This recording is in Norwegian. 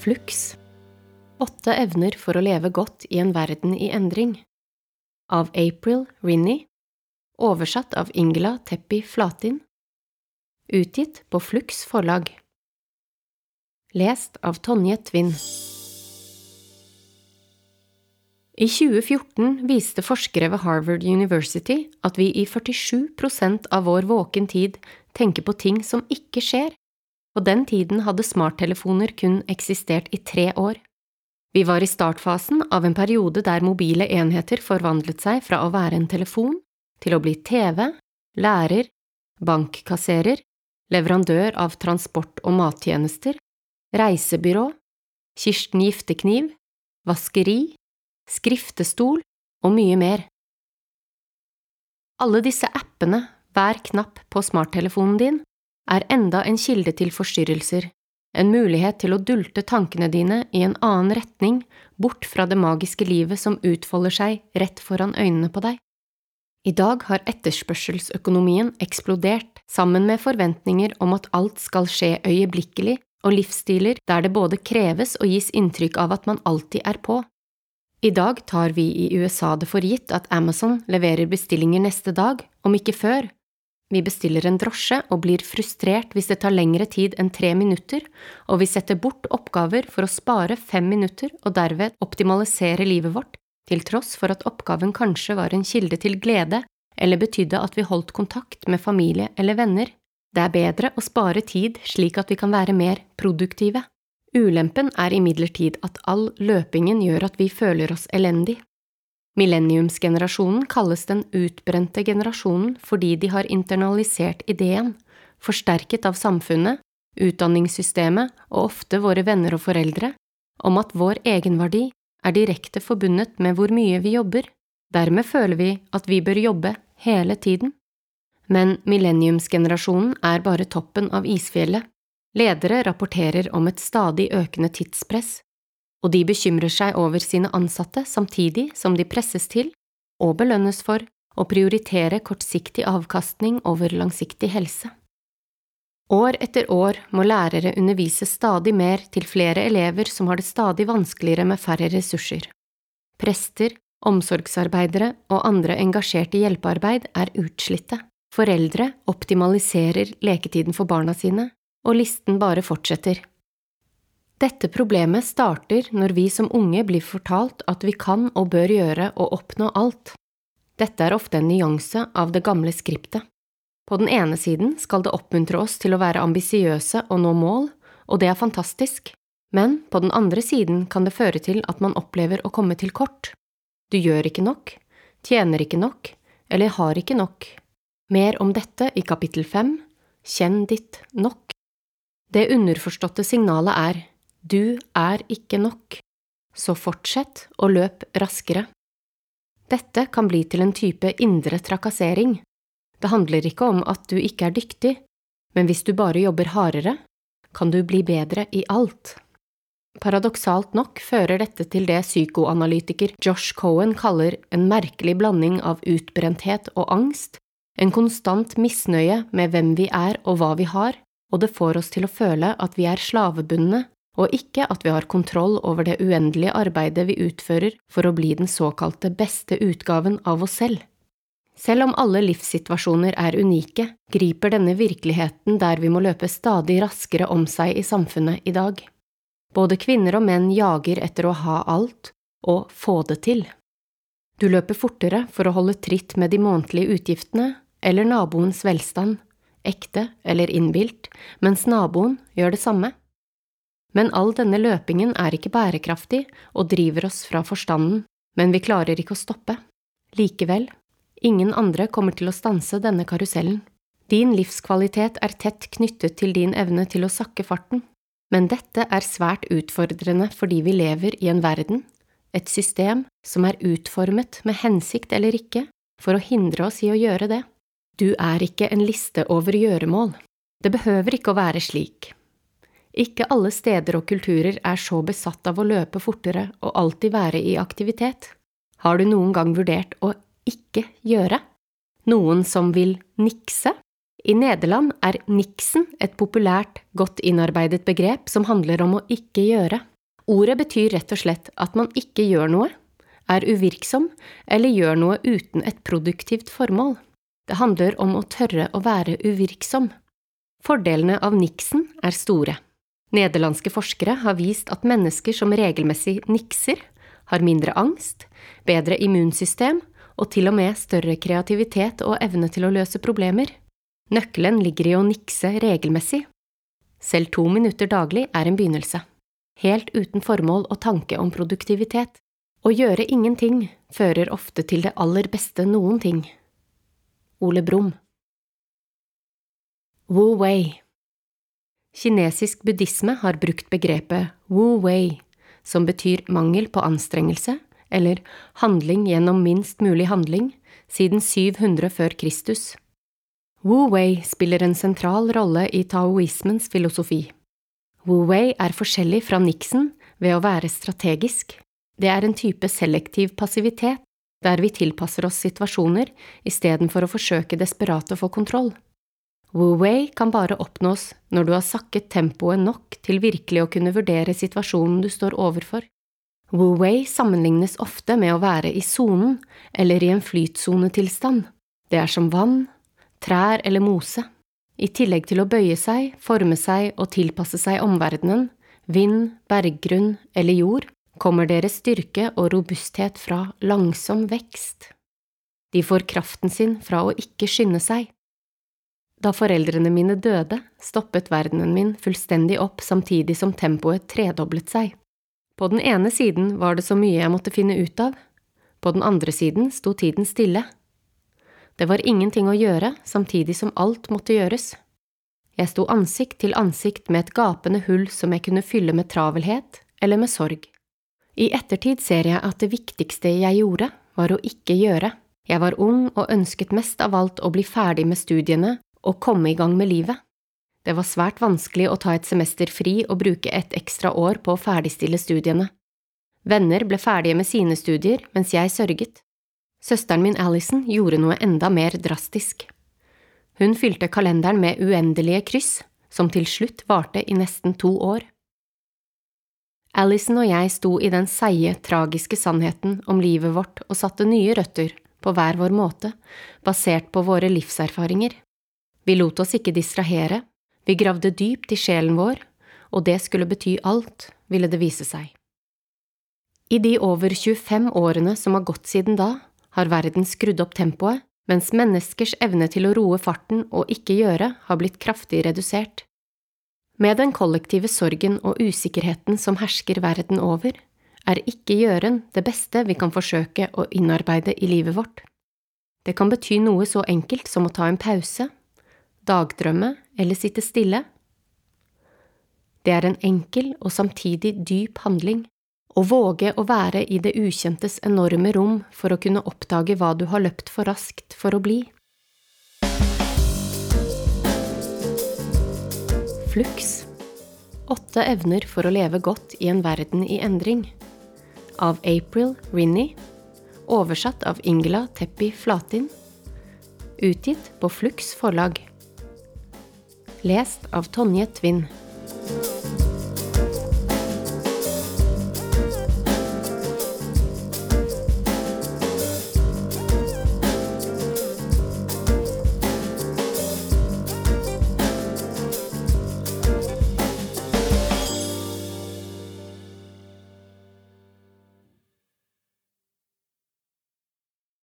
Flux. Åtte evner for å leve godt i en verden i endring. Av April Rinnie Oversatt av Ingela Teppi Flatin. Utgitt på Flux forlag. Lest av Tonje Tvinn I 2014 viste forskere ved Harvard University at vi i 47 av vår våken tid tenker på ting som ikke skjer. På den tiden hadde smarttelefoner kun eksistert i tre år. Vi var i startfasen av en periode der mobile enheter forvandlet seg fra å være en telefon til å bli TV, lærer, bankkasserer, leverandør av transport- og mattjenester, reisebyrå, Kirsten Giftekniv, vaskeri, skriftestol og mye mer. Alle disse appene, hver knapp på smarttelefonen din, er enda en kilde til forstyrrelser, en mulighet til å dulte tankene dine i en annen retning, bort fra det magiske livet som utfolder seg rett foran øynene på deg. I dag har etterspørselsøkonomien eksplodert sammen med forventninger om at alt skal skje øyeblikkelig og livsstiler der det både kreves og gis inntrykk av at man alltid er på. I dag tar vi i USA det for gitt at Amazon leverer bestillinger neste dag, om ikke før. Vi bestiller en drosje og blir frustrert hvis det tar lengre tid enn tre minutter, og vi setter bort oppgaver for å spare fem minutter og derved optimalisere livet vårt, til tross for at oppgaven kanskje var en kilde til glede eller betydde at vi holdt kontakt med familie eller venner. Det er bedre å spare tid slik at vi kan være mer produktive. Ulempen er imidlertid at all løpingen gjør at vi føler oss elendig. Millenniumsgenerasjonen kalles den utbrente generasjonen fordi de har internalisert ideen, forsterket av samfunnet, utdanningssystemet og ofte våre venner og foreldre, om at vår egenverdi er direkte forbundet med hvor mye vi jobber, dermed føler vi at vi bør jobbe hele tiden. Men millenniumsgenerasjonen er bare toppen av isfjellet. Ledere rapporterer om et stadig økende tidspress, og de bekymrer seg over sine ansatte samtidig som de presses til, og belønnes for, å prioritere kortsiktig avkastning over langsiktig helse. År etter år må lærere undervise stadig mer til flere elever som har det stadig vanskeligere med færre ressurser. Prester, omsorgsarbeidere og andre engasjerte i hjelpearbeid er utslitte. Foreldre optimaliserer leketiden for barna sine, og listen bare fortsetter. Dette problemet starter når vi som unge blir fortalt at vi kan og bør gjøre og oppnå alt. Dette er ofte en nyanse av det gamle skriptet. På den ene siden skal det oppmuntre oss til å være ambisiøse og nå mål, og det er fantastisk, men på den andre siden kan det føre til at man opplever å komme til kort. Du gjør ikke nok, tjener ikke nok, eller har ikke nok. Mer om dette i kapittel fem, Kjenn ditt nok. Det underforståtte signalet er du er ikke nok, så fortsett å løpe raskere. Dette kan bli til en type indre trakassering. Det handler ikke om at du ikke er dyktig, men hvis du bare jobber hardere, kan du bli bedre i alt. Paradoksalt nok fører dette til det psykoanalytiker Josh Cohen kaller en merkelig blanding av utbrenthet og angst, en konstant misnøye med hvem vi er og hva vi har, og det får oss til å føle at vi er slavebundne, og ikke at vi har kontroll over det uendelige arbeidet vi utfører for å bli den såkalte beste utgaven av oss selv. Selv om alle livssituasjoner er unike, griper denne virkeligheten der vi må løpe stadig raskere om seg i samfunnet i dag. Både kvinner og menn jager etter å ha alt og få det til. Du løper fortere for å holde tritt med de månedlige utgiftene eller naboens velstand, ekte eller innbilt, mens naboen gjør det samme. Men all denne løpingen er ikke bærekraftig og driver oss fra forstanden, men vi klarer ikke å stoppe. Likevel, ingen andre kommer til å stanse denne karusellen. Din livskvalitet er tett knyttet til din evne til å sakke farten, men dette er svært utfordrende fordi vi lever i en verden, et system, som er utformet med hensikt eller ikke, for å hindre oss i å gjøre det. Du er ikke en liste over gjøremål. Det behøver ikke å være slik. Ikke alle steder og kulturer er så besatt av å løpe fortere og alltid være i aktivitet. Har du noen gang vurdert å ikke gjøre? Noen som vil nikse? I Nederland er niksen et populært, godt innarbeidet begrep som handler om å ikke gjøre. Ordet betyr rett og slett at man ikke gjør noe, er uvirksom eller gjør noe uten et produktivt formål. Det handler om å tørre å være uvirksom. Fordelene av niksen er store. Nederlandske forskere har vist at mennesker som regelmessig nikser, har mindre angst, bedre immunsystem og til og med større kreativitet og evne til å løse problemer. Nøkkelen ligger i å nikse regelmessig. Selv to minutter daglig er en begynnelse helt uten formål og tanke om produktivitet. Å gjøre ingenting fører ofte til det aller beste noen ting. Ole Brumm Wu Wei Kinesisk buddhisme har brukt begrepet Wu Wei, som betyr mangel på anstrengelse, eller handling gjennom minst mulig handling, siden 700 før Kristus. Wu Wei spiller en sentral rolle i taoismens filosofi. Wu-Wei er forskjellig fra Nixon ved å være strategisk. Det er en type selektiv passivitet, der vi tilpasser oss situasjoner istedenfor å forsøke desperat å få kontroll. Wu-Wei kan bare oppnås når du har sakket tempoet nok til virkelig å kunne vurdere situasjonen du står overfor. Wu-Wei sammenlignes ofte med å være i sonen eller i en flytsonetilstand. Det er som vann, trær eller mose. I tillegg til å bøye seg, forme seg og tilpasse seg omverdenen, vind, berggrunn eller jord, kommer deres styrke og robusthet fra langsom vekst. De får kraften sin fra å ikke skynde seg. Da foreldrene mine døde, stoppet verdenen min fullstendig opp samtidig som tempoet tredoblet seg. På den ene siden var det så mye jeg måtte finne ut av, på den andre siden sto tiden stille. Det var ingenting å gjøre samtidig som alt måtte gjøres. Jeg sto ansikt til ansikt med et gapende hull som jeg kunne fylle med travelhet eller med sorg. I ettertid ser jeg at det viktigste jeg gjorde, var å ikke gjøre. Jeg var ung og ønsket mest av alt å bli ferdig med studiene og komme i gang med livet. Det var svært vanskelig å ta et semester fri og bruke et ekstra år på å ferdigstille studiene. Venner ble ferdige med sine studier mens jeg sørget. Søsteren min Alison gjorde noe enda mer drastisk. Hun fylte kalenderen med uendelige kryss, som til slutt varte i nesten to år. Alison og jeg sto i den seige, tragiske sannheten om livet vårt og satte nye røtter, på hver vår måte, basert på våre livserfaringer. Vi lot oss ikke distrahere, vi gravde dypt i sjelen vår, og det skulle bety alt, ville det vise seg. I de over 25 årene som har gått siden da, har verden skrudd opp tempoet, mens menneskers evne til å roe farten og ikke gjøre har blitt kraftig redusert. Med den kollektive sorgen og usikkerheten som hersker verden over, er ikke gjøren det beste vi kan forsøke å innarbeide i livet vårt. Det kan bety noe så enkelt som å ta en pause, dagdrømme eller sitte stille. Det er en enkel og samtidig dyp handling å våge å være i det ukjentes enorme rom for å kunne oppdage hva du har løpt for raskt for å bli. Flux. Åtte evner for å leve godt i en verden i endring. Av April Rinnie Oversatt av Ingela Teppi Flatin. Utgitt på Flux forlag Lest av Tonje Tvinn